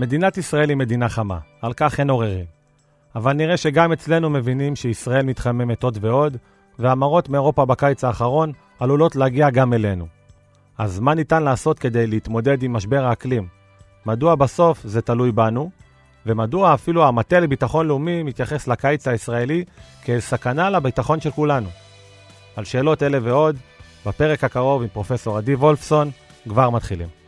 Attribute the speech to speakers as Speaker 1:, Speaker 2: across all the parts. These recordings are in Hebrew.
Speaker 1: מדינת ישראל היא מדינה חמה, על כך אין עוררין. אבל נראה שגם אצלנו מבינים שישראל מתחממת עוד ועוד, והמראות מאירופה בקיץ האחרון עלולות להגיע גם אלינו. אז מה ניתן לעשות כדי להתמודד עם משבר האקלים? מדוע בסוף זה תלוי בנו? ומדוע אפילו המטה לביטחון לאומי מתייחס לקיץ הישראלי כאל סכנה לביטחון של כולנו? על שאלות אלה ועוד, בפרק הקרוב עם פרופסור עדי וולפסון, כבר מתחילים.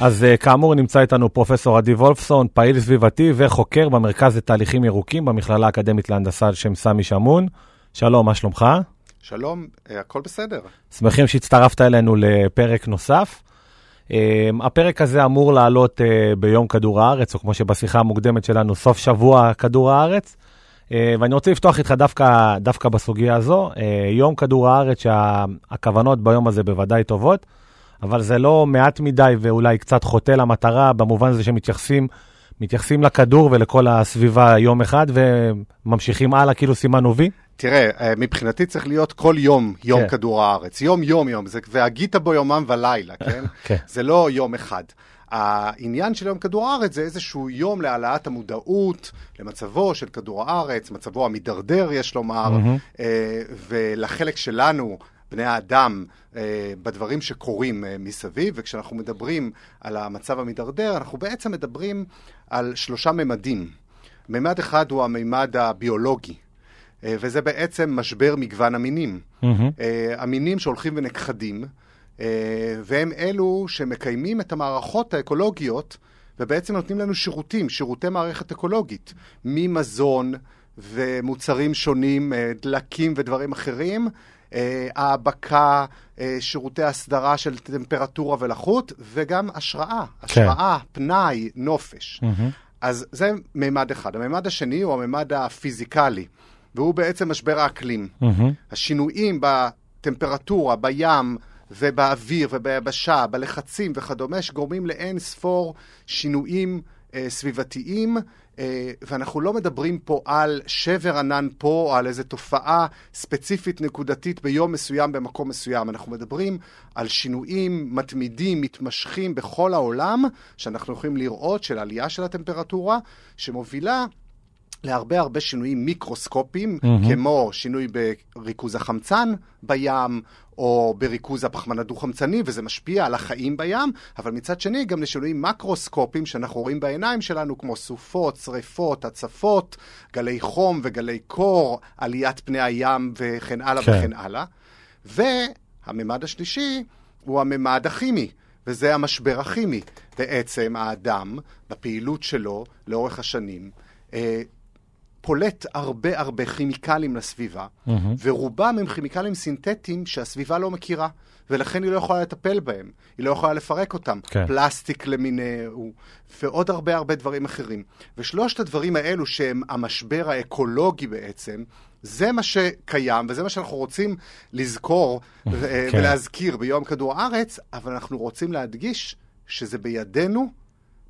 Speaker 1: אז אה, כאמור נמצא איתנו פרופסור עדי וולפסון, פעיל סביבתי וחוקר במרכז לתהליכים ירוקים במכללה האקדמית להנדסה על שם סמי שמון. שלום, מה שלומך?
Speaker 2: שלום, אה, הכל בסדר.
Speaker 1: שמחים שהצטרפת אלינו לפרק נוסף. אה, הפרק הזה אמור לעלות ביום כדור הארץ, או כמו שבשיחה המוקדמת שלנו, סוף שבוע כדור הארץ. ואני רוצה לפתוח איתך דווקא, דווקא בסוגיה הזו. יום כדור הארץ, שהכוונות ביום הזה בוודאי טובות. אבל זה לא מעט מדי ואולי קצת חוטא למטרה, במובן הזה שמתייחסים מתייחסים לכדור ולכל הסביבה יום אחד וממשיכים הלאה כאילו סימן וי?
Speaker 2: תראה, אה, מבחינתי צריך להיות כל יום יום כן. כדור הארץ. יום, יום, יום. זה, והגית בו יומם ולילה, כן? כן. זה לא יום אחד. העניין של יום כדור הארץ זה איזשהו יום להעלאת המודעות למצבו של כדור הארץ, מצבו המידרדר, יש לומר, mm-hmm. ולחלק שלנו בני האדם אה, בדברים שקורים אה, מסביב, וכשאנחנו מדברים על המצב המידרדר, אנחנו בעצם מדברים על שלושה ממדים. ממד אחד הוא הממד הביולוגי, אה, וזה בעצם משבר מגוון המינים. Mm-hmm. אה, המינים שהולכים ונכחדים, אה, והם אלו שמקיימים את המערכות האקולוגיות, ובעצם נותנים לנו שירותים, שירותי מערכת אקולוגית, ממזון ומוצרים שונים, דלקים ודברים אחרים. אה, האבקה, אה, שירותי הסדרה של טמפרטורה ולחות, וגם השראה, כן. השראה, פנאי, נופש. Mm-hmm. אז זה מימד אחד. הממד השני הוא הממד הפיזיקלי, והוא בעצם משבר האקלים. Mm-hmm. השינויים בטמפרטורה, בים, ובאוויר וביבשה, בלחצים וכדומה, שגורמים לאין ספור שינויים סביבתיים אה, ואנחנו לא מדברים פה על שבר ענן פה, או על איזו תופעה ספציפית נקודתית ביום מסוים במקום מסוים. אנחנו מדברים על שינויים מתמידים, מתמשכים בכל העולם, שאנחנו יכולים לראות של עלייה של הטמפרטורה, שמובילה להרבה הרבה שינויים מיקרוסקופיים, mm-hmm. כמו שינוי בריכוז החמצן בים, או בריכוז הפחמן הדו-חמצני, וזה משפיע על החיים בים, אבל מצד שני גם לשינויים מקרוסקופיים שאנחנו רואים בעיניים שלנו, כמו סופות, שריפות, הצפות, גלי חום וגלי קור, עליית פני הים וכן הלאה כן. וכן הלאה. והממד השלישי הוא הממד הכימי. וזה המשבר הכימי. בעצם האדם, בפעילות שלו לאורך השנים, אה, פולט הרבה הרבה כימיקלים לסביבה, mm-hmm. ורובם הם כימיקלים סינתטיים שהסביבה לא מכירה, ולכן היא לא יכולה לטפל בהם, היא לא יכולה לפרק אותם. כן. פלסטיק למיניהו, ועוד הרבה הרבה דברים אחרים. ושלושת הדברים האלו שהם המשבר האקולוגי בעצם, זה מה שקיים, וזה מה שאנחנו רוצים לזכור כן. ולהזכיר ביום כדור הארץ, אבל אנחנו רוצים להדגיש שזה בידינו,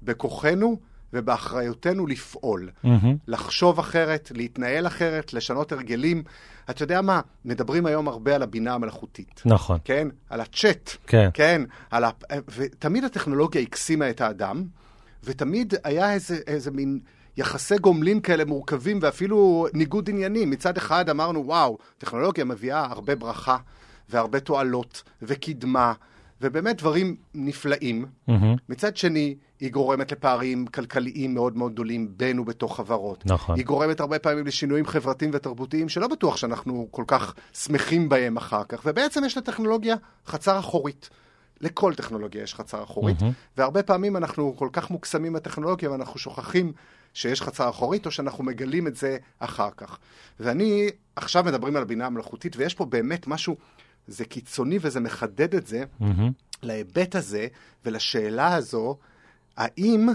Speaker 2: בכוחנו, ובאחריותנו לפעול. Mm-hmm. לחשוב אחרת, להתנהל אחרת, לשנות הרגלים. אתה יודע מה? מדברים היום הרבה על הבינה המלאכותית.
Speaker 1: נכון.
Speaker 2: כן? על הצ'אט. כן. כן? על ה... ותמיד הטכנולוגיה הקסימה את האדם, ותמיד היה איזה, איזה מין... יחסי גומלין כאלה מורכבים ואפילו ניגוד עניינים. מצד אחד אמרנו, וואו, טכנולוגיה מביאה הרבה ברכה והרבה תועלות וקדמה ובאמת דברים נפלאים. Mm-hmm. מצד שני, היא גורמת לפערים כלכליים מאוד מאוד גדולים בין ובתוך חברות.
Speaker 1: נכון.
Speaker 2: היא גורמת הרבה פעמים לשינויים חברתיים ותרבותיים שלא בטוח שאנחנו כל כך שמחים בהם אחר כך. ובעצם יש לטכנולוגיה חצר אחורית. לכל טכנולוגיה יש חצר אחורית, mm-hmm. והרבה פעמים אנחנו כל כך מוקסמים בטכנולוגיה ואנחנו שוכחים שיש חצר אחורית, או שאנחנו מגלים את זה אחר כך. ואני, עכשיו מדברים על הבינה המלאכותית, ויש פה באמת משהו זה קיצוני וזה מחדד את זה mm-hmm. להיבט הזה ולשאלה הזו, האם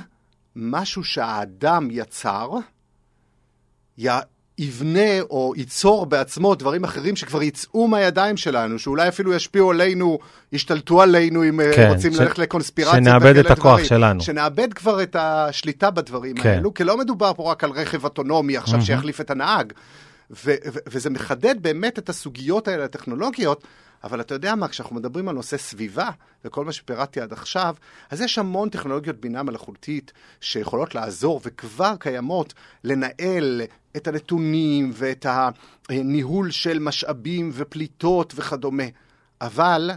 Speaker 2: משהו שהאדם יצר, י... יבנה או ייצור בעצמו דברים אחרים שכבר יצאו מהידיים שלנו, שאולי אפילו ישפיעו עלינו, ישתלטו עלינו אם אה, כן, רוצים ש... ללכת לקונספירציה.
Speaker 1: שנאבד את הכוח דברים, שלנו.
Speaker 2: שנאבד כבר את השליטה בדברים כן. האלו, כי לא מדובר פה רק על רכב אוטונומי עכשיו mm-hmm. שיחליף את הנהג. ו- ו- וזה מחדד באמת את הסוגיות האלה הטכנולוגיות, אבל אתה יודע מה, כשאנחנו מדברים על נושא סביבה, וכל מה שפירטתי עד עכשיו, אז יש המון טכנולוגיות בינה מלאכותית שיכולות לעזור וכבר קיימות לנהל את הנתונים ואת הניהול של משאבים ופליטות וכדומה. אבל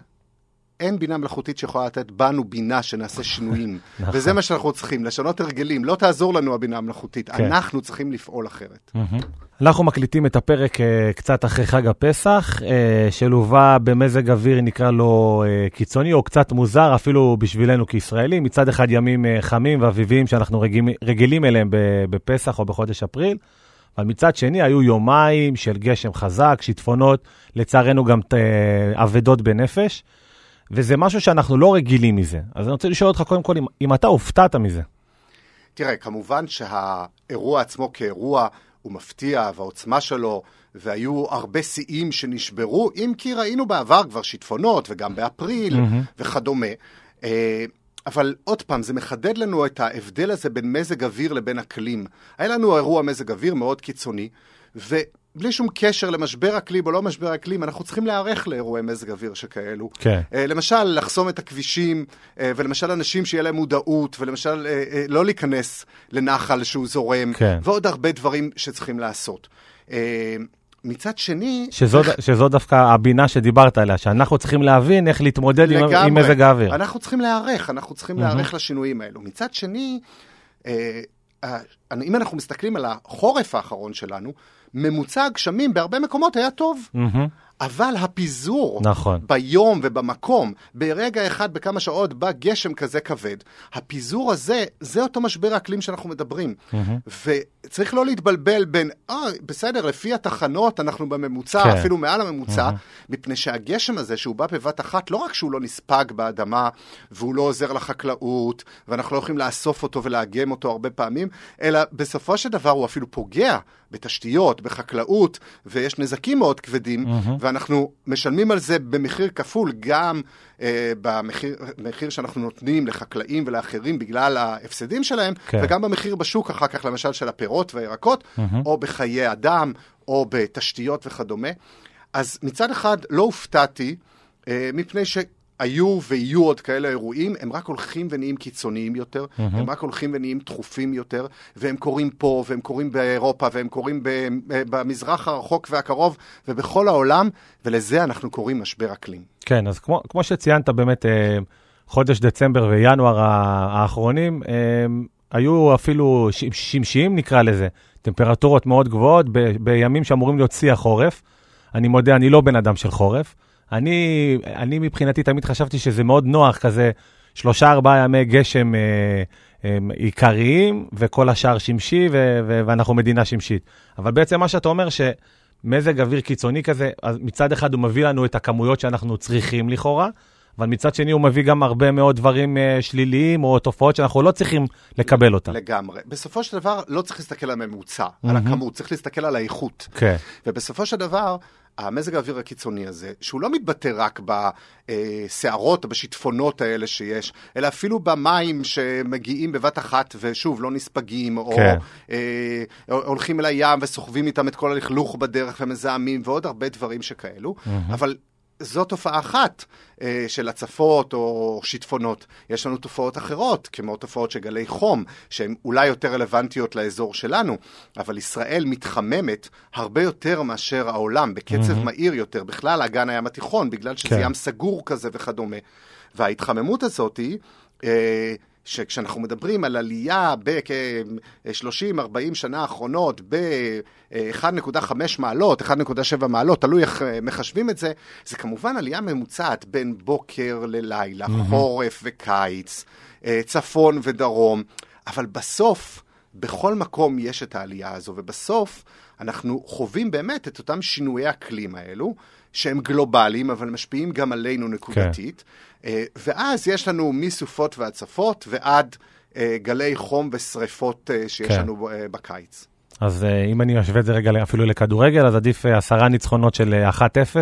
Speaker 2: אין בינה מלאכותית שיכולה לתת בנו בינה שנעשה שינויים. נכון. וזה מה שאנחנו צריכים, לשנות הרגלים. לא תעזור לנו הבינה המלאכותית, כן. אנחנו צריכים לפעול אחרת.
Speaker 1: אנחנו מקליטים את הפרק uh, קצת אחרי חג הפסח, uh, שלווה במזג אוויר, נקרא לו uh, קיצוני, או קצת מוזר, אפילו בשבילנו כישראלים. מצד אחד ימים uh, חמים ואביביים שאנחנו רגילים, רגילים אליהם בפסח או בחודש אפריל. אבל מצד שני, היו יומיים של גשם חזק, שיטפונות, לצערנו גם אבדות בנפש. וזה משהו שאנחנו לא רגילים מזה. אז אני רוצה לשאול אותך קודם כל, אם, אם אתה הופתעת מזה.
Speaker 2: תראה, כמובן שהאירוע עצמו כאירוע הוא מפתיע, והעוצמה שלו, והיו הרבה שיאים שנשברו, אם כי ראינו בעבר כבר שיטפונות, וגם באפריל mm-hmm. וכדומה. אה, אבל עוד פעם, זה מחדד לנו את ההבדל הזה בין מזג אוויר לבין אקלים. היה לנו אירוע מזג אוויר מאוד קיצוני, ו... בלי שום קשר למשבר אקלים או לא משבר אקלים, אנחנו צריכים להיערך לאירועי מזג אוויר שכאלו.
Speaker 1: כן. Uh,
Speaker 2: למשל, לחסום את הכבישים, uh, ולמשל אנשים שיהיה להם מודעות, ולמשל uh, uh, לא להיכנס לנחל שהוא זורם, כן. ועוד הרבה דברים שצריכים לעשות. Uh, מצד שני...
Speaker 1: שזו, איך... שזו דווקא הבינה שדיברת עליה, שאנחנו צריכים להבין איך להתמודד לגמרי, עם, מזג האוויר.
Speaker 2: אנחנו צריכים להיערך, אנחנו צריכים mm-hmm. להיערך לשינויים האלו. מצד שני, אה, אם אנחנו מסתכלים על החורף האחרון שלנו, ממוצע הגשמים בהרבה מקומות היה טוב. Mm-hmm. אבל הפיזור
Speaker 1: נכון.
Speaker 2: ביום ובמקום, ברגע אחד, בכמה שעות, בא גשם כזה כבד, הפיזור הזה, זה אותו משבר האקלים שאנחנו מדברים. Mm-hmm. וצריך לא להתבלבל בין, אה, בסדר, לפי התחנות אנחנו בממוצע, כן. אפילו מעל הממוצע, mm-hmm. מפני שהגשם הזה, שהוא בא בבת אחת, לא רק שהוא לא נספג באדמה, והוא לא עוזר לחקלאות, ואנחנו לא יכולים לאסוף אותו ולאגם אותו הרבה פעמים, אלא בסופו של דבר הוא אפילו פוגע בתשתיות, בחקלאות, ויש נזקים מאוד כבדים, mm-hmm. ואנחנו משלמים על זה במחיר כפול, גם אה, במחיר שאנחנו נותנים לחקלאים ולאחרים בגלל ההפסדים שלהם, כן. וגם במחיר בשוק אחר כך, למשל, של הפירות והירקות, mm-hmm. או בחיי אדם, או בתשתיות וכדומה. אז מצד אחד לא הופתעתי, אה, מפני ש... היו ויהיו עוד כאלה אירועים, הם רק הולכים ונהיים קיצוניים יותר, mm-hmm. הם רק הולכים ונהיים דחופים יותר, והם קורים פה, והם קורים באירופה, והם קורים במזרח הרחוק והקרוב, ובכל העולם, ולזה אנחנו קוראים משבר אקלים.
Speaker 1: כן, אז כמו, כמו שציינת באמת, אה, חודש דצמבר וינואר האחרונים, אה, היו אפילו שמשיים נקרא לזה, טמפרטורות מאוד גבוהות, ב, בימים שאמורים להיות שיא החורף. אני מודה, אני לא בן אדם של חורף. אני, אני מבחינתי תמיד חשבתי שזה מאוד נוח, כזה שלושה, ארבעה ימי גשם אה, אה, עיקריים, וכל השאר שמשי, ו, ו, ואנחנו מדינה שמשית. אבל בעצם מה שאתה אומר, שמזג אוויר קיצוני כזה, אז מצד אחד הוא מביא לנו את הכמויות שאנחנו צריכים לכאורה, אבל מצד שני הוא מביא גם הרבה מאוד דברים uh, שליליים או תופעות שאנחנו לא צריכים לקבל אותן.
Speaker 2: לגמרי. בסופו של דבר לא צריך להסתכל על הממוצע, mm-hmm. על הכמות, צריך להסתכל על האיכות.
Speaker 1: כן.
Speaker 2: ובסופו של דבר, המזג האוויר הקיצוני הזה, שהוא לא מתבטא רק בסערות או בשיטפונות האלה שיש, אלא אפילו במים שמגיעים בבת אחת ושוב לא נספגים, או כן. אה, הולכים אל הים וסוחבים איתם את כל הלכלוך בדרך ומזהמים ועוד הרבה דברים שכאלו, mm-hmm. אבל זו תופעה אחת אה, של הצפות או שיטפונות. יש לנו תופעות אחרות, כמו תופעות של גלי חום, שהן אולי יותר רלוונטיות לאזור שלנו, אבל ישראל מתחממת הרבה יותר מאשר העולם, בקצב mm-hmm. מהיר יותר, בכלל אגן הים התיכון, בגלל שזה כן. ים סגור כזה וכדומה. וההתחממות הזאת היא... אה, שכשאנחנו מדברים על עלייה ב-30-40 שנה האחרונות ב-1.5 מעלות, 1.7 מעלות, תלוי איך אה, מחשבים את זה, זה כמובן עלייה ממוצעת בין בוקר ללילה, mm-hmm. חורף וקיץ, אה, צפון ודרום, אבל בסוף, בכל מקום יש את העלייה הזו, ובסוף אנחנו חווים באמת את אותם שינויי אקלים האלו, שהם גלובליים, אבל משפיעים גם עלינו נקודתית. כן. ואז יש לנו מסופות והצפות ועד אה, גלי חום ושריפות אה, שיש כן. לנו בקיץ.
Speaker 1: אז אם אני משווה את זה רגע אפילו לכדורגל, אז עדיף עשרה ניצחונות של 1-0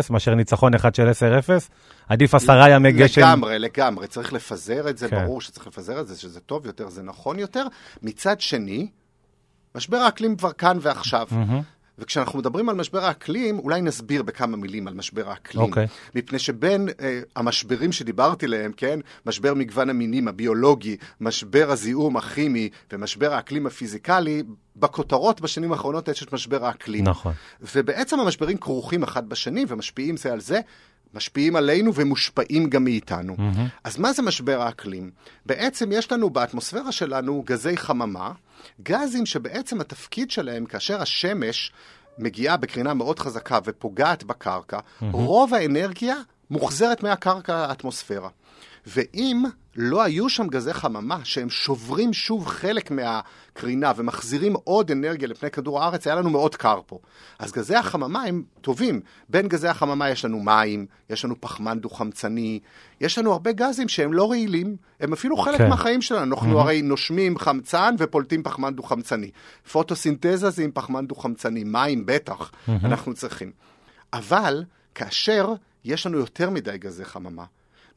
Speaker 1: מאשר ניצחון אחד של 10-0. עדיף עשרה ימי גשם.
Speaker 2: לגמרי, לגמרי. צריך לפזר את זה, כן. ברור שצריך לפזר את זה, שזה טוב יותר, זה נכון יותר. מצד שני, משבר האקלים כבר כאן ועכשיו. Mm-hmm. וכשאנחנו מדברים על משבר האקלים, אולי נסביר בכמה מילים על משבר האקלים.
Speaker 1: אוקיי.
Speaker 2: מפני שבין אה, המשברים שדיברתי עליהם, כן, משבר מגוון המינים הביולוגי, משבר הזיהום הכימי ומשבר האקלים הפיזיקלי, בכותרות בשנים האחרונות יש את משבר האקלים.
Speaker 1: נכון.
Speaker 2: ובעצם המשברים כרוכים אחד בשני ומשפיעים זה על זה. משפיעים עלינו ומושפעים גם מאיתנו. Mm-hmm. אז מה זה משבר האקלים? בעצם יש לנו באטמוספירה שלנו גזי חממה, גזים שבעצם התפקיד שלהם כאשר השמש מגיעה בקרינה מאוד חזקה ופוגעת בקרקע, mm-hmm. רוב האנרגיה מוחזרת מהקרקע לאטמוספירה. ואם לא היו שם גזי חממה, שהם שוברים שוב חלק מהקרינה ומחזירים עוד אנרגיה לפני כדור הארץ, היה לנו מאוד קר פה. אז גזי החממה הם טובים. בין גזי החממה יש לנו מים, יש לנו פחמן דו-חמצני, יש לנו הרבה גזים שהם לא רעילים, הם אפילו חלק כן. מהחיים שלנו. אנחנו mm-hmm. הרי נושמים חמצן ופולטים פחמן דו-חמצני. פוטוסינתזה זה עם פחמן דו-חמצני, מים בטח, mm-hmm. אנחנו צריכים. אבל כאשר יש לנו יותר מדי גזי חממה,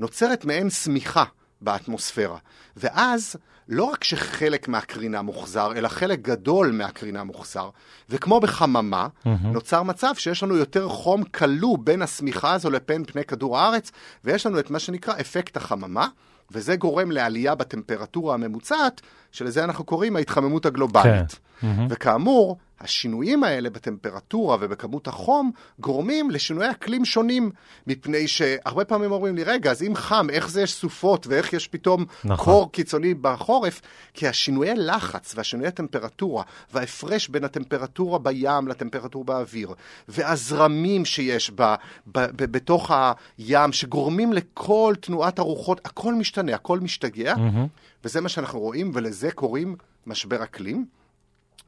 Speaker 2: נוצרת מעין שמיכה באטמוספירה. ואז לא רק שחלק מהקרינה מוחזר, אלא חלק גדול מהקרינה מוחזר. וכמו בחממה, mm-hmm. נוצר מצב שיש לנו יותר חום כלוא בין השמיכה הזו לבין פני כדור הארץ, ויש לנו את מה שנקרא אפקט החממה, וזה גורם לעלייה בטמפרטורה הממוצעת, שלזה אנחנו קוראים ההתחממות הגלובלית. כן. Mm-hmm. וכאמור, השינויים האלה בטמפרטורה ובכמות החום גורמים לשינויי אקלים שונים, מפני שהרבה פעמים אומרים לי, רגע, אז אם חם, איך זה יש סופות ואיך יש פתאום נכון. קור קיצוני בחורף? כי השינויי לחץ והשינויי טמפרטורה וההפרש בין הטמפרטורה בים לטמפרטורה באוויר, והזרמים שיש ב, ב, ב, בתוך הים, שגורמים לכל תנועת הרוחות, הכל משתנה, הכל משתגע, mm-hmm. וזה מה שאנחנו רואים, ולזה קוראים משבר אקלים.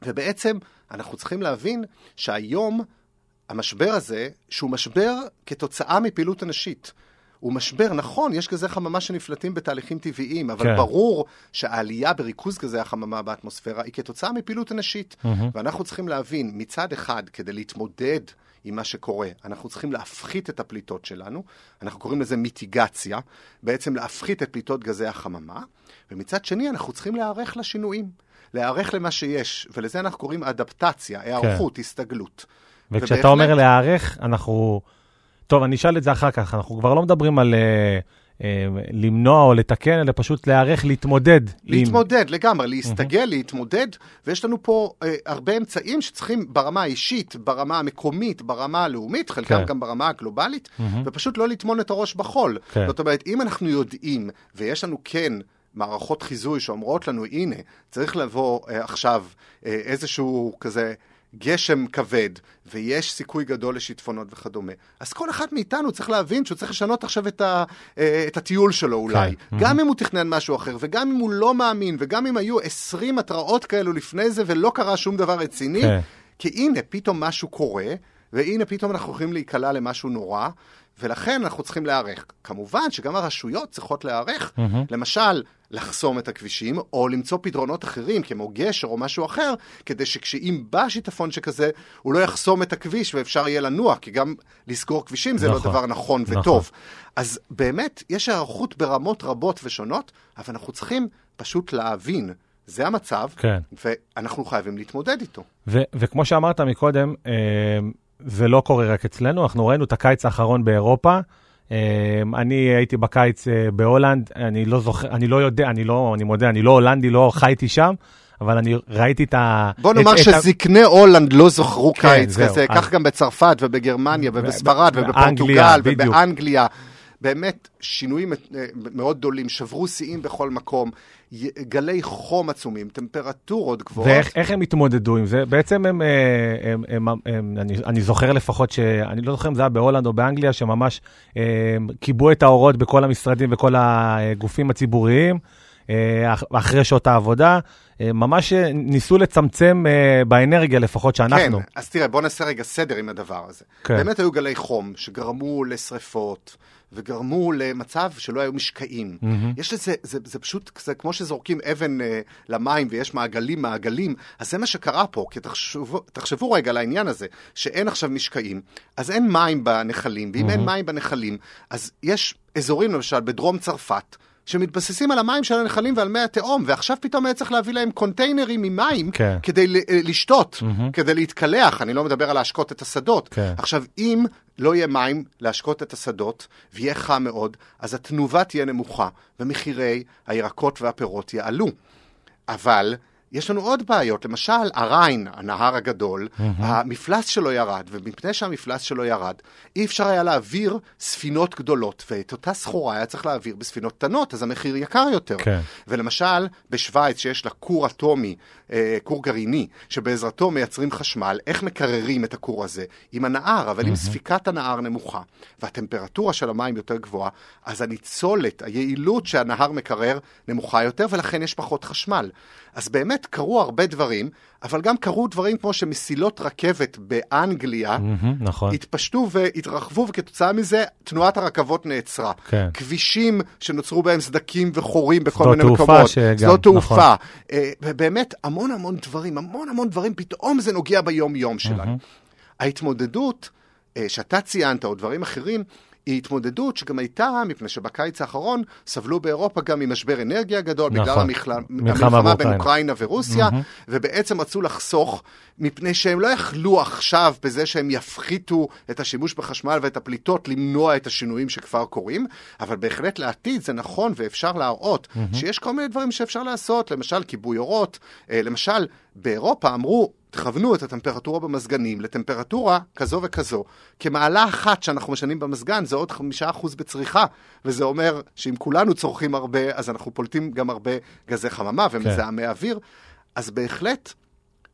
Speaker 2: ובעצם אנחנו צריכים להבין שהיום המשבר הזה, שהוא משבר כתוצאה מפעילות אנשית, הוא משבר, נכון, יש גזי חממה שנפלטים בתהליכים טבעיים, אבל כן. ברור שהעלייה בריכוז גזי החממה באטמוספירה היא כתוצאה מפעילות אנשית. Mm-hmm. ואנחנו צריכים להבין, מצד אחד, כדי להתמודד עם מה שקורה, אנחנו צריכים להפחית את הפליטות שלנו, אנחנו קוראים לזה מיטיגציה, בעצם להפחית את פליטות גזי החממה, ומצד שני, אנחנו צריכים להיערך לשינויים. להיערך למה שיש, ולזה אנחנו קוראים אדפטציה, היערכות, כן. הסתגלות.
Speaker 1: וכשאתה ובהחלט... אומר להיערך, אנחנו... טוב, אני אשאל את זה אחר כך, אנחנו כבר לא מדברים על... uh, למנוע או לתקן, אלא פשוט להיערך להתמודד.
Speaker 2: להתמודד, עם... לגמרי, להסתגל, mm-hmm. להתמודד, ויש לנו פה uh, הרבה אמצעים שצריכים ברמה האישית, ברמה המקומית, ברמה הלאומית, חלקם כן. גם ברמה הגלובלית, mm-hmm. ופשוט לא לטמון את הראש בחול. כן. זאת אומרת, אם אנחנו יודעים, ויש לנו כן מערכות חיזוי שאומרות לנו, הנה, צריך לבוא אה, עכשיו אה, איזשהו כזה גשם כבד, ויש סיכוי גדול לשיטפונות וכדומה. אז כל אחד מאיתנו צריך להבין שהוא צריך לשנות עכשיו את, ה, אה, את הטיול שלו אולי. כן. גם mm-hmm. אם הוא תכנן משהו אחר, וגם אם הוא לא מאמין, וגם אם היו 20 התראות כאלו לפני זה ולא קרה שום דבר רציני, כן. כי הנה, פתאום משהו קורה, והנה פתאום אנחנו יכולים להיקלע למשהו נורא, ולכן אנחנו צריכים להיערך. כמובן שגם הרשויות צריכות להיערך. Mm-hmm. למשל, לחסום את הכבישים, או למצוא פתרונות אחרים, כמו גשר או משהו אחר, כדי שכשאם בא שיטפון שכזה, הוא לא יחסום את הכביש ואפשר יהיה לנוע, כי גם לסגור כבישים זה לא נכון, לא דבר נכון וטוב. נכון. אז באמת, יש הערכות ברמות רבות ושונות, אבל אנחנו צריכים פשוט להבין. זה המצב, כן. ואנחנו חייבים להתמודד איתו.
Speaker 1: ו- וכמו שאמרת מקודם, אה, זה לא קורה רק אצלנו, אנחנו ראינו את הקיץ האחרון באירופה. אמ, אני הייתי בקיץ אה, בהולנד, אני לא זוכר, אני לא יודע, אני לא, אני מודה, אני לא הולנדי, לא חייתי שם. אבל אני ראיתי את ה...
Speaker 2: בוא נאמר את, שזקני את... הולנד לא זכרו כן, קיץ זהו, כזה, אז... כך גם בצרפת ובגרמניה ובספרד ובפורטוגל ובאנגליה. באמת שינויים אה, מאוד גדולים, שברו שיאים בכל מקום, גלי חום עצומים, טמפרטורות גבוהות.
Speaker 1: ואיך הם התמודדו עם זה? בעצם הם, אה, הם, הם, הם, הם אני, אני זוכר לפחות, שאני לא זוכר אם זה היה בהולנד או באנגליה, שממש אה, כיבו את האורות בכל המשרדים וכל הגופים הציבוריים. אחרי שעות העבודה, ממש ניסו לצמצם באנרגיה לפחות שאנחנו.
Speaker 2: כן, אז תראה, בוא נעשה רגע סדר עם הדבר הזה. כן. באמת היו גלי חום שגרמו לשריפות. וגרמו למצב שלא היו משקעים. Mm-hmm. יש לזה, זה, זה פשוט, זה כמו שזורקים אבן אה, למים ויש מעגלים מעגלים, אז זה מה שקרה פה, כי תחשבו, תחשבו רגע על העניין הזה, שאין עכשיו משקעים, אז אין מים בנחלים, ואם mm-hmm. אין מים בנחלים, אז יש אזורים למשל בדרום צרפת, שמתבססים על המים של הנחלים ועל מי התהום, ועכשיו פתאום היה צריך להביא להם קונטיינרים עם מים כן. כדי לשתות, mm-hmm. כדי להתקלח, אני לא מדבר על להשקות את השדות. כן. עכשיו, אם לא יהיה מים להשקות את השדות, ויהיה חם מאוד, אז התנובה תהיה נמוכה, ומחירי הירקות והפירות יעלו. אבל יש לנו עוד בעיות, למשל הריין, הנהר הגדול, mm-hmm. המפלס שלו ירד, ומפני שהמפלס שלו ירד, אי אפשר היה להעביר ספינות גדולות, ואת אותה סחורה היה צריך להעביר בספינות קטנות, אז המחיר יקר יותר. כן. ולמשל, בשוויץ, שיש לה כור אטומי, אה, כור גרעיני, שבעזרתו מייצרים חשמל, איך מקררים את הכור הזה? עם הנהר, אבל mm-hmm. אם ספיקת הנהר נמוכה, והטמפרטורה של המים יותר גבוהה, אז הניצולת, היעילות שהנהר מקרר, נמוכה יותר, ולכן יש פחות חשמל. אז באמת קרו הרבה דברים, אבל גם קרו דברים כמו שמסילות רכבת באנגליה mm-hmm, נכון. התפשטו והתרחבו, וכתוצאה מזה תנועת הרכבות נעצרה. כן. כבישים שנוצרו בהם סדקים וחורים בכל מיני מקומות. שגם, שדות תעופה. נכון. אה, ובאמת המון המון דברים, המון המון דברים, פתאום זה נוגע ביום-יום שלנו. Mm-hmm. ההתמודדות אה, שאתה ציינת, או דברים אחרים, היא התמודדות שגם הייתה, מפני שבקיץ האחרון סבלו באירופה גם ממשבר אנרגיה גדול, נכון. בגלל המחל... המלחמה בין אוקראינה ורוסיה, mm-hmm. ובעצם רצו לחסוך, מפני שהם לא יכלו עכשיו, בזה שהם יפחיתו את השימוש בחשמל ואת הפליטות, למנוע את השינויים שכבר קורים, אבל בהחלט לעתיד זה נכון ואפשר להראות mm-hmm. שיש כל מיני דברים שאפשר לעשות, למשל כיבוי אורות, אה, למשל באירופה אמרו, תכוונו את הטמפרטורה במזגנים לטמפרטורה כזו וכזו. כמעלה אחת שאנחנו משנים במזגן זה עוד חמישה אחוז בצריכה, וזה אומר שאם כולנו צורכים הרבה, אז אנחנו פולטים גם הרבה גזי חממה ומזהמי כן. אוויר. אז בהחלט,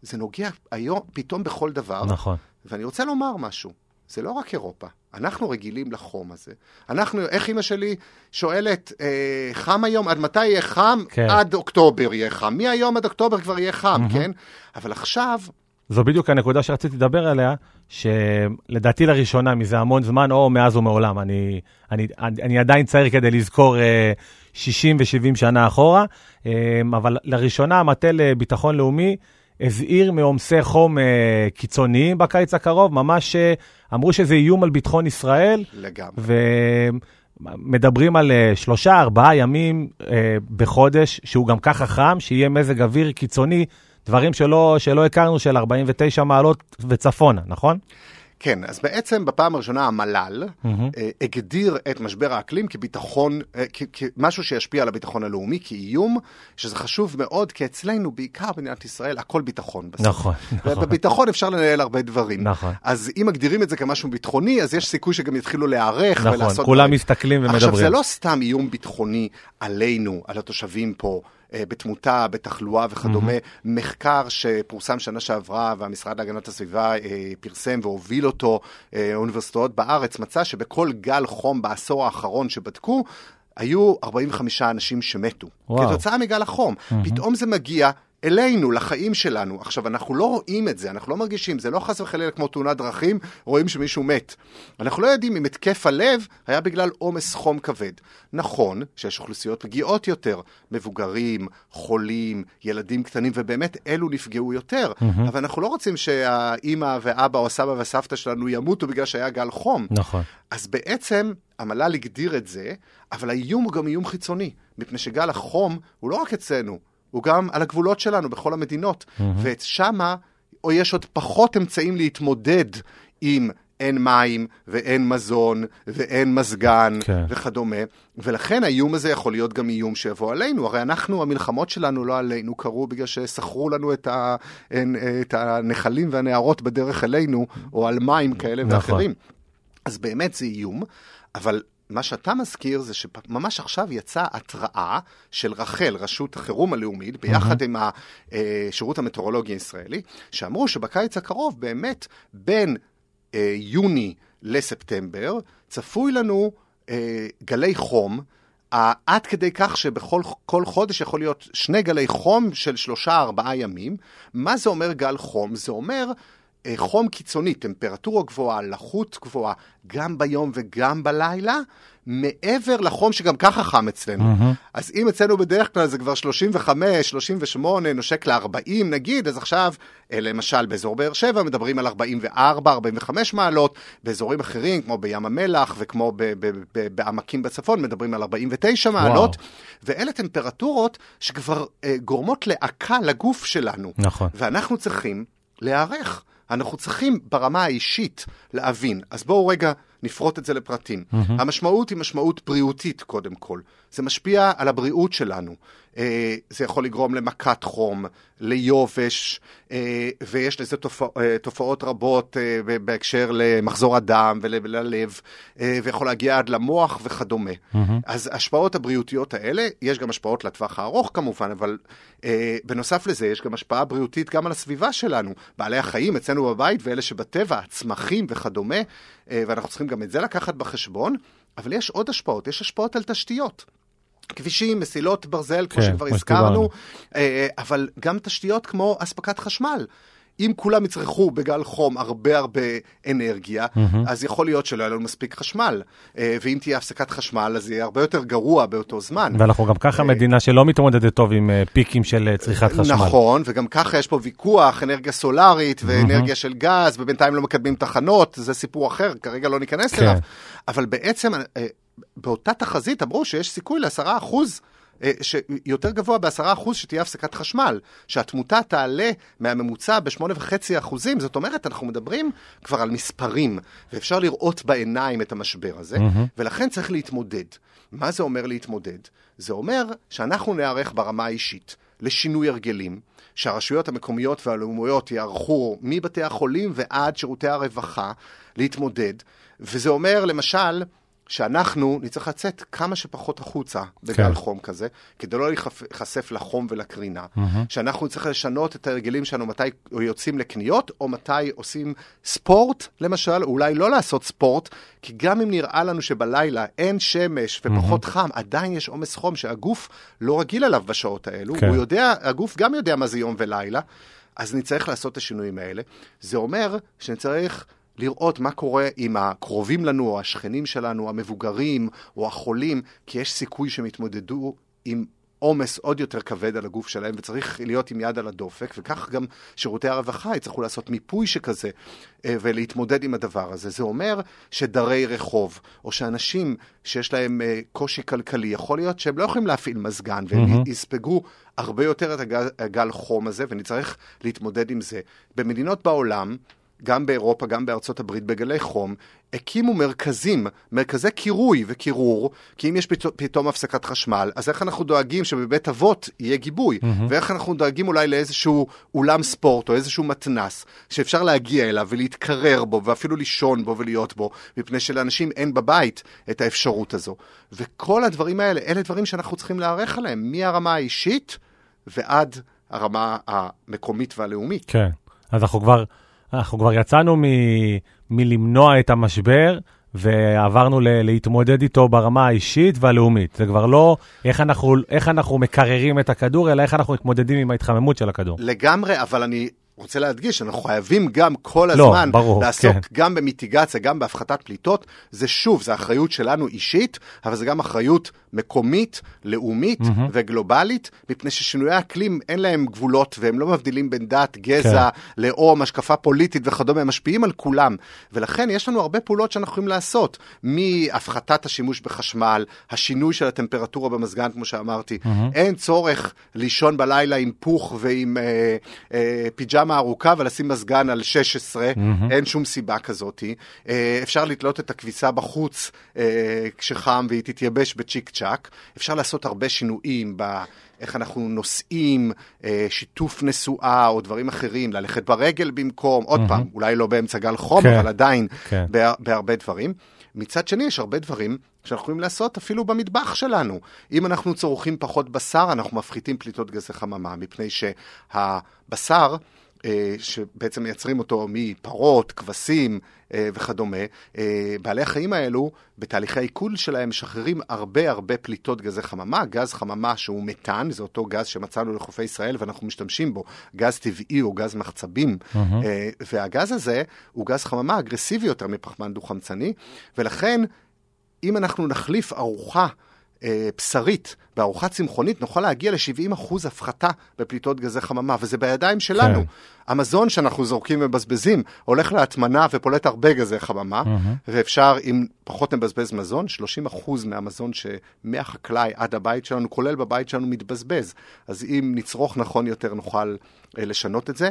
Speaker 2: זה נוגע היום פתאום בכל דבר. נכון. ואני רוצה לומר משהו, זה לא רק אירופה. אנחנו רגילים לחום הזה. אנחנו, איך אימא שלי שואלת, אה, חם היום, עד מתי יהיה חם? כן. עד אוקטובר יהיה חם. מהיום עד אוקטובר כבר יהיה חם, mm-hmm. כן? אבל עכשיו...
Speaker 1: זו בדיוק הנקודה שרציתי לדבר עליה, שלדעתי לראשונה מזה המון זמן, או מאז ומעולם, אני, אני, אני, אני עדיין צעיר כדי לזכור אה, 60 ו-70 שנה אחורה, אה, אבל לראשונה המטה לביטחון לאומי הזהיר מעומסי חום אה, קיצוניים בקיץ הקרוב, ממש אה, אמרו שזה איום על ביטחון ישראל.
Speaker 2: לגמרי.
Speaker 1: ומדברים על אה, שלושה, ארבעה ימים אה, בחודש, שהוא גם ככה חם, שיהיה מזג אוויר קיצוני, דברים שלא, שלא הכרנו, של 49 מעלות וצפונה, נכון?
Speaker 2: כן, אז בעצם בפעם הראשונה המל"ל mm-hmm. אה, הגדיר את משבר האקלים כביטחון, אה, כמשהו שישפיע על הביטחון הלאומי, כאיום, שזה חשוב מאוד, כי אצלנו, בעיקר במדינת ישראל, הכל ביטחון בסוף.
Speaker 1: נכון,
Speaker 2: נכון. ובביטחון אפשר לנהל הרבה דברים. נכון. אז אם מגדירים את זה כמשהו ביטחוני, אז יש סיכוי שגם יתחילו להיערך נכון, ולעשות...
Speaker 1: נכון, כולם דברים. מסתכלים ומדברים.
Speaker 2: עכשיו, זה לא סתם איום ביטחוני עלינו, על התושבים פה. אה, בתמותה, בתחלואה וכדומה. Mm-hmm. מחקר שפורסם שנה שעברה והמשרד להגנת הסביבה אה, פרסם והוביל אותו, אה, אוניברסיטאות בארץ, מצא שבכל גל חום בעשור האחרון שבדקו, היו 45 אנשים שמתו. וואו. כתוצאה מגל החום. Mm-hmm. פתאום זה מגיע אלינו, לחיים שלנו. עכשיו, אנחנו לא רואים את זה, אנחנו לא מרגישים, זה לא חס וחלילה כמו תאונת דרכים, רואים שמישהו מת. אנחנו לא יודעים אם התקף הלב היה בגלל עומס חום כבד. נכון שיש אוכלוסיות פגיעות יותר, מבוגרים, חולים, ילדים קטנים, ובאמת אלו נפגעו יותר. Mm-hmm. אבל אנחנו לא רוצים שהאימא ואבא או הסבא והסבתא שלנו ימותו בגלל שהיה גל חום.
Speaker 1: נכון.
Speaker 2: אז בעצם המל"ל הגדיר את זה, אבל האיום הוא גם איום חיצוני, מפני שגל החום הוא לא רק אצלנו, הוא גם על הגבולות שלנו בכל המדינות. Mm-hmm. ושמה, או יש עוד פחות אמצעים להתמודד עם אין מים ואין מזון ואין מזגן כן. וכדומה, ולכן האיום הזה יכול להיות גם איום שיבוא עלינו. הרי אנחנו, המלחמות שלנו לא עלינו קרו בגלל ששכרו לנו את, ה, את הנחלים והנהרות בדרך אלינו, או על מים כאלה נכון. ואחרים. אז באמת זה איום, אבל מה שאתה מזכיר זה שממש עכשיו יצאה התראה של רח"ל, רשות החירום הלאומית, ביחד mm-hmm. עם השירות המטאורולוגי הישראלי, שאמרו שבקיץ הקרוב באמת בין אה, יוני לספטמבר צפוי לנו אה, גלי חום. עד כדי כך שבכל חודש יכול להיות שני גלי חום של שלושה-ארבעה ימים. מה זה אומר גל חום? זה אומר חום קיצוני, טמפרטורה גבוהה, לחות גבוהה, גם ביום וגם בלילה, מעבר לחום שגם ככה חם אצלנו. Mm-hmm. אז אם אצלנו בדרך כלל זה כבר 35, 38, נושק ל-40 נגיד, אז עכשיו, אה, למשל באזור באר שבע מדברים על 44, 45 מעלות, באזורים אחרים, כמו בים המלח וכמו בעמקים בצפון, מדברים על 49 מעלות, וואו. ואלה טמפרטורות שכבר אה, גורמות להקה לגוף שלנו.
Speaker 1: נכון.
Speaker 2: ואנחנו צריכים להיערך. אנחנו צריכים ברמה האישית להבין. אז בואו רגע נפרוט את זה לפרטים. Mm-hmm. המשמעות היא משמעות בריאותית קודם כל. זה משפיע על הבריאות שלנו. אה, זה יכול לגרום למכת חום, ליובש, אה, ויש לזה תופע, אה, תופעות רבות בהקשר למחזור הדם וללב, ויכול להגיע עד למוח וכדומה. Mm-hmm. אז ההשפעות הבריאותיות האלה, יש גם השפעות לטווח הארוך כמובן, אבל בנוסף לזה יש גם השפעה בריאותית גם על הסביבה שלנו. בעלי החיים אצלנו בבית ואלה שבטבע, הצמחים וכדומה, ואנחנו צריכים גם את זה לקחת בחשבון. אבל יש עוד השפעות, יש השפעות על תשתיות. כבישים, מסילות ברזל, כמו כן, שכבר הזכרנו, אה, אבל גם תשתיות כמו אספקת חשמל. אם כולם יצרכו בגל חום הרבה הרבה אנרגיה, mm-hmm. אז יכול להיות שלא יהיה לנו מספיק חשמל. אה, ואם תהיה הפסקת חשמל, אז יהיה הרבה יותר גרוע באותו זמן.
Speaker 1: ואנחנו גם ככה אה, מדינה שלא מתמודדת טוב עם פיקים של צריכת חשמל.
Speaker 2: נכון, וגם ככה יש פה ויכוח, אנרגיה סולארית ואנרגיה mm-hmm. של גז, ובינתיים לא מקדמים תחנות, זה סיפור אחר, כרגע לא ניכנס כן. אליו. אבל בעצם באותה תחזית אמרו שיש סיכוי לעשרה אחוז, אה, שיותר גבוה בעשרה אחוז שתהיה הפסקת חשמל, שהתמותה תעלה מהממוצע בשמונה וחצי אחוזים, זאת אומרת, אנחנו מדברים כבר על מספרים, ואפשר לראות בעיניים את המשבר הזה, mm-hmm. ולכן צריך להתמודד. מה זה אומר להתמודד? זה אומר שאנחנו נערך ברמה האישית לשינוי הרגלים, שהרשויות המקומיות והלאומיות יערכו מבתי החולים ועד שירותי הרווחה להתמודד, וזה אומר, למשל, שאנחנו נצטרך לצאת כמה שפחות החוצה בגל כן. חום כזה, כדי לא להיחשף לחום ולקרינה, mm-hmm. שאנחנו נצטרך לשנות את ההרגלים שלנו מתי יוצאים לקניות, או מתי עושים ספורט, למשל, או אולי לא לעשות ספורט, כי גם אם נראה לנו שבלילה אין שמש ופחות mm-hmm. חם, עדיין יש עומס חום שהגוף לא רגיל אליו בשעות האלו, כן. הוא יודע, הגוף גם יודע מה זה יום ולילה, אז נצטרך לעשות את השינויים האלה. זה אומר שנצטרך... לראות מה קורה עם הקרובים לנו, או השכנים שלנו, המבוגרים, או החולים, כי יש סיכוי שהם יתמודדו עם עומס עוד יותר כבד על הגוף שלהם, וצריך להיות עם יד על הדופק, וכך גם שירותי הרווחה יצטרכו לעשות מיפוי שכזה, אה, ולהתמודד עם הדבר הזה. זה אומר שדרי רחוב, או שאנשים שיש להם אה, קושי כלכלי, יכול להיות שהם לא יכולים להפעיל מזגן, והם mm-hmm. יספגו הרבה יותר את הגל, הגל חום הזה, ונצטרך להתמודד עם זה. במדינות בעולם, גם באירופה, גם בארצות הברית, בגלי חום, הקימו מרכזים, מרכזי קירוי וקירור, כי אם יש פתאום, הפסקת חשמל, אז איך אנחנו דואגים שבבית אבות יהיה גיבוי? Mm-hmm. ואיך אנחנו דואגים אולי לאיזשהו אולם ספורט או איזשהו מתנס, שאפשר להגיע אליו ולהתקרר בו, ואפילו לישון בו ולהיות בו, מפני שלאנשים אין בבית את האפשרות הזו. וכל הדברים האלה, אלה דברים שאנחנו צריכים להיערך עליהם, מהרמה האישית ועד הרמה המקומית והלאומית.
Speaker 1: כן, אז אנחנו כבר... אנחנו כבר יצאנו מ, מלמנוע את המשבר, ועברנו ל- להתמודד איתו ברמה האישית והלאומית. זה כבר לא איך אנחנו, איך אנחנו מקררים את הכדור, אלא איך אנחנו מתמודדים עם ההתחממות של הכדור.
Speaker 2: לגמרי, אבל אני רוצה להדגיש, אנחנו חייבים גם כל לא, הזמן לא, ברור, לעסוק כן. גם במיטיגציה, גם בהפחתת פליטות. זה שוב, זה אחריות שלנו אישית, אבל זה גם אחריות מקומית, לאומית mm-hmm. וגלובלית, מפני ששינויי האקלים אין להם גבולות והם לא מבדילים בין דת, גזע, כן. לאום, השקפה פוליטית וכדומה, הם משפיעים על כולם. ולכן יש לנו הרבה פעולות שאנחנו יכולים לעשות, מהפחתת השימוש בחשמל, השינוי של הטמפרטורה במזגן, כמו שאמרתי. Mm-hmm. אין צורך לישון בלילה עם פוך ועם אה, אה, פיג'מה ארוכה ולשים מזגן על 16, mm-hmm. אין שום סיבה כזאת. אה, אפשר לתלות את הכביסה בחוץ אה, כשחם והיא תתייבש בצ'יק צ'אק. אפשר לעשות הרבה שינויים ב... איך אנחנו נוסעים, אה, שיתוף נסועה או דברים אחרים, ללכת ברגל במקום, עוד mm-hmm. פעם, אולי לא באמצע גל חום, כן, אבל עדיין כן. בה, בהרבה דברים. מצד שני, יש הרבה דברים שאנחנו יכולים לעשות אפילו במטבח שלנו. אם אנחנו צורכים פחות בשר, אנחנו מפחיתים פליטות גזי חממה, מפני שהבשר... אה, שבעצם מייצרים אותו מפרות, כבשים אה, וכדומה, אה, בעלי החיים האלו, בתהליכי העיכול שלהם, משחררים הרבה הרבה פליטות גזי חממה, גז חממה שהוא מתאן, זה אותו גז שמצאנו לחופי ישראל ואנחנו משתמשים בו, גז טבעי או גז מחצבים, mm-hmm. והגז הזה הוא גז חממה אגרסיבי יותר מפחמן דו-חמצני, ולכן אם אנחנו נחליף ארוחה אה, בשרית בארוחה צמחונית, נוכל להגיע ל-70% הפחתה בפליטות גזי חממה, וזה בידיים שלנו. כן. המזון שאנחנו זורקים ומבזבזים הולך להטמנה ופולט הרבה גזי חממה, mm-hmm. ואפשר, אם פחות נבזבז מזון, 30% מהמזון שמהחקלאי עד הבית שלנו, כולל בבית שלנו, מתבזבז. אז אם נצרוך נכון יותר, נוכל אה, לשנות את זה.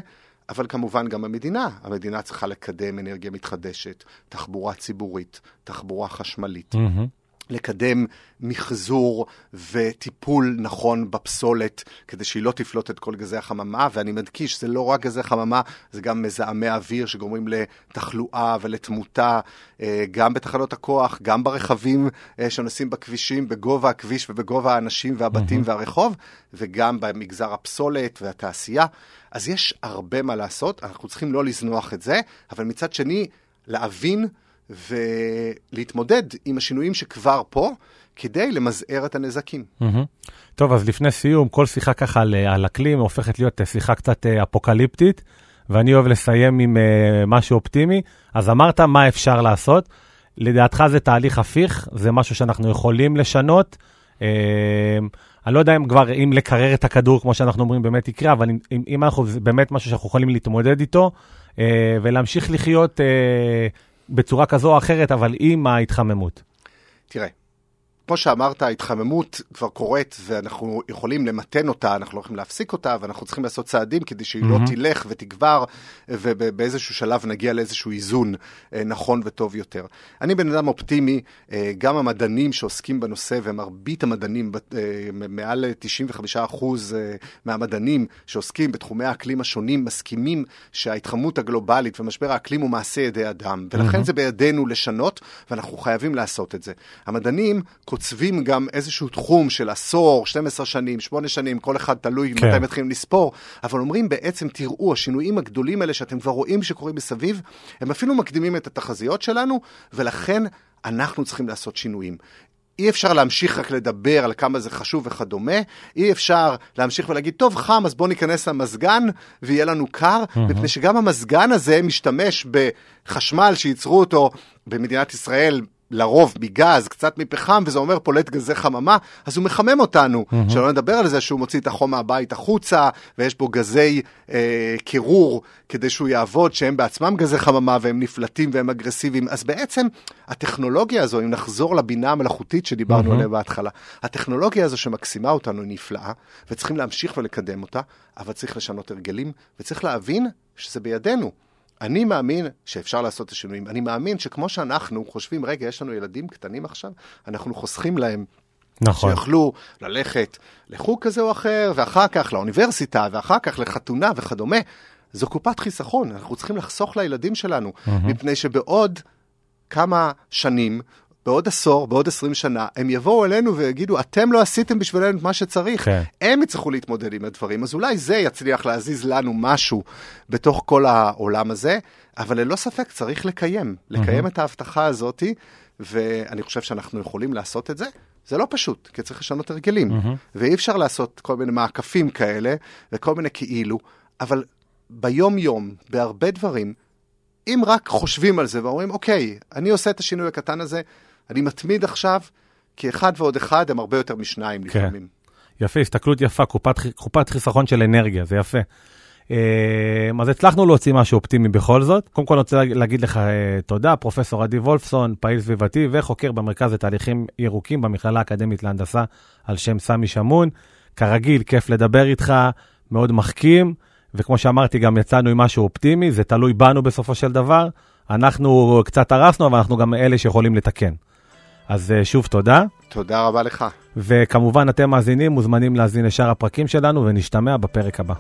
Speaker 2: אבל כמובן גם המדינה. המדינה צריכה לקדם אנרגיה מתחדשת, תחבורה ציבורית, תחבורה חשמלית. Mm-hmm. לקדם מחזור וטיפול נכון בפסולת, כדי שהיא לא תפלוט את כל גזי החממה, ואני מדגיש, זה לא רק גזי חממה, זה גם מזהמי אוויר שגורמים לתחלואה ולתמותה, אה, גם בתחנות הכוח, גם ברכבים אה, שנוסעים בכבישים, בגובה הכביש ובגובה האנשים והבתים mm-hmm. והרחוב, וגם במגזר הפסולת והתעשייה. אז יש הרבה מה לעשות, אנחנו צריכים לא לזנוח את זה, אבל מצד שני, להבין ולהתמודד עם השינויים שכבר פה, כדי למזער את הנזקים.
Speaker 1: Mm-hmm. טוב, אז לפני סיום, כל שיחה ככה על, על אקלים הופכת להיות אה, שיחה קצת אה, אפוקליפטית, ואני אוהב לסיים עם uh, משהו אופטימי. אז אמרת מה אפשר לעשות. לדעתך זה תהליך הפיך, זה משהו שאנחנו יכולים לשנות. Uh, אני לא יודע אם כבר, אם לקרר את הכדור, כמו שאנחנו אומרים, באמת יקרה, אבל אם, אם אנחנו, זה באמת משהו שאנחנו יכולים להתמודד איתו, uh, ולהמשיך לחיות uh, בצורה כזו או אחרת, אבל עם ההתחממות.
Speaker 2: תראה, כמו שאמרת, ההתחממות כבר קורית ואנחנו יכולים למתן אותה, אנחנו לא יכולים להפסיק אותה, ואנחנו צריכים לעשות צעדים כדי שהיא mm-hmm. לא תלך ותגבר, ובאיזשהו שלב נגיע לאיזשהו איזון אה, נכון וטוב יותר. אני בן אדם אופטימי, אה, גם המדענים שעוסקים בנושא, ומרבית המדענים, אה, מעל 95% מהמדענים שעוסקים בתחומי האקלים השונים, מסכימים שההתחממות הגלובלית ומשבר האקלים הוא מעשה ידי אדם, ולכן mm-hmm. זה בידינו לשנות, ואנחנו חייבים לעשות את זה. המדענים, קוצבים גם איזשהו תחום של עשור, 12 שנים, 8 שנים, כל אחד תלוי כן. מתי מתחילים לספור, אבל אומרים בעצם, תראו, השינויים הגדולים האלה שאתם כבר רואים שקורים מסביב, הם אפילו מקדימים את התחזיות שלנו, ולכן אנחנו צריכים לעשות שינויים. אי אפשר להמשיך רק לדבר על כמה זה חשוב וכדומה, אי אפשר להמשיך ולהגיד, טוב, חם, אז בואו ניכנס למזגן ויהיה לנו קר, mm-hmm. מפני שגם המזגן הזה משתמש בחשמל שייצרו אותו במדינת ישראל לרוב מגז, קצת מפחם, וזה אומר פולט גזי חממה, אז הוא מחמם אותנו. Mm-hmm. שלא נדבר על זה שהוא מוציא את החום מהבית החוצה, ויש בו גזי אה, קירור כדי שהוא יעבוד, שהם בעצמם גזי חממה, והם נפלטים והם אגרסיביים. אז בעצם הטכנולוגיה הזו, אם נחזור לבינה המלאכותית שדיברנו mm-hmm. עליה בהתחלה, הטכנולוגיה הזו שמקסימה אותנו היא נפלאה, וצריכים להמשיך ולקדם אותה, אבל צריך לשנות הרגלים, וצריך להבין שזה בידינו. אני מאמין שאפשר לעשות את השינויים. אני מאמין שכמו שאנחנו חושבים, רגע, יש לנו ילדים קטנים עכשיו, אנחנו חוסכים להם נכון. שיוכלו ללכת לחוג כזה או אחר, ואחר כך לאוניברסיטה, ואחר כך לחתונה וכדומה. זו קופת חיסכון, אנחנו צריכים לחסוך לילדים שלנו, mm-hmm. מפני שבעוד כמה שנים בעוד עשור, בעוד עשרים שנה, הם יבואו אלינו ויגידו, אתם לא עשיתם בשבילנו את מה שצריך. כן. הם יצטרכו להתמודד עם הדברים, אז אולי זה יצליח להזיז לנו משהו בתוך כל העולם הזה, אבל ללא ספק צריך לקיים, לקיים mm-hmm. את ההבטחה הזאת, ואני חושב שאנחנו יכולים לעשות את זה. זה לא פשוט, כי צריך לשנות הרגלים, mm-hmm. ואי אפשר לעשות כל מיני מעקפים כאלה, וכל מיני כאילו, אבל ביום-יום, בהרבה דברים, אם רק חושבים על זה ואומרים, אוקיי, אני עושה את השינוי הקטן הזה, אני מתמיד עכשיו, כי אחד ועוד אחד הם הרבה יותר משניים כן. לפעמים.
Speaker 1: יפה, הסתכלות יפה, קופת, קופת חיסכון של אנרגיה, זה יפה. אה, אז הצלחנו להוציא משהו אופטימי בכל זאת. קודם כל אני רוצה להגיד לך אה, תודה, פרופסור עדי וולפסון, פעיל סביבתי וחוקר במרכז לתהליכים ירוקים במכללה האקדמית להנדסה על שם סמי שמון. כרגיל, כיף לדבר איתך, מאוד מחכים, וכמו שאמרתי, גם יצאנו עם משהו אופטימי, זה תלוי בנו בסופו של דבר. אנחנו קצת הרסנו, אבל אנחנו גם אלה שיכולים לתקן. אז אה, שוב תודה.
Speaker 2: תודה רבה לך.
Speaker 1: וכמובן, אתם מאזינים, מוזמנים להאזין לשאר הפרקים שלנו, ונשתמע בפרק הבא.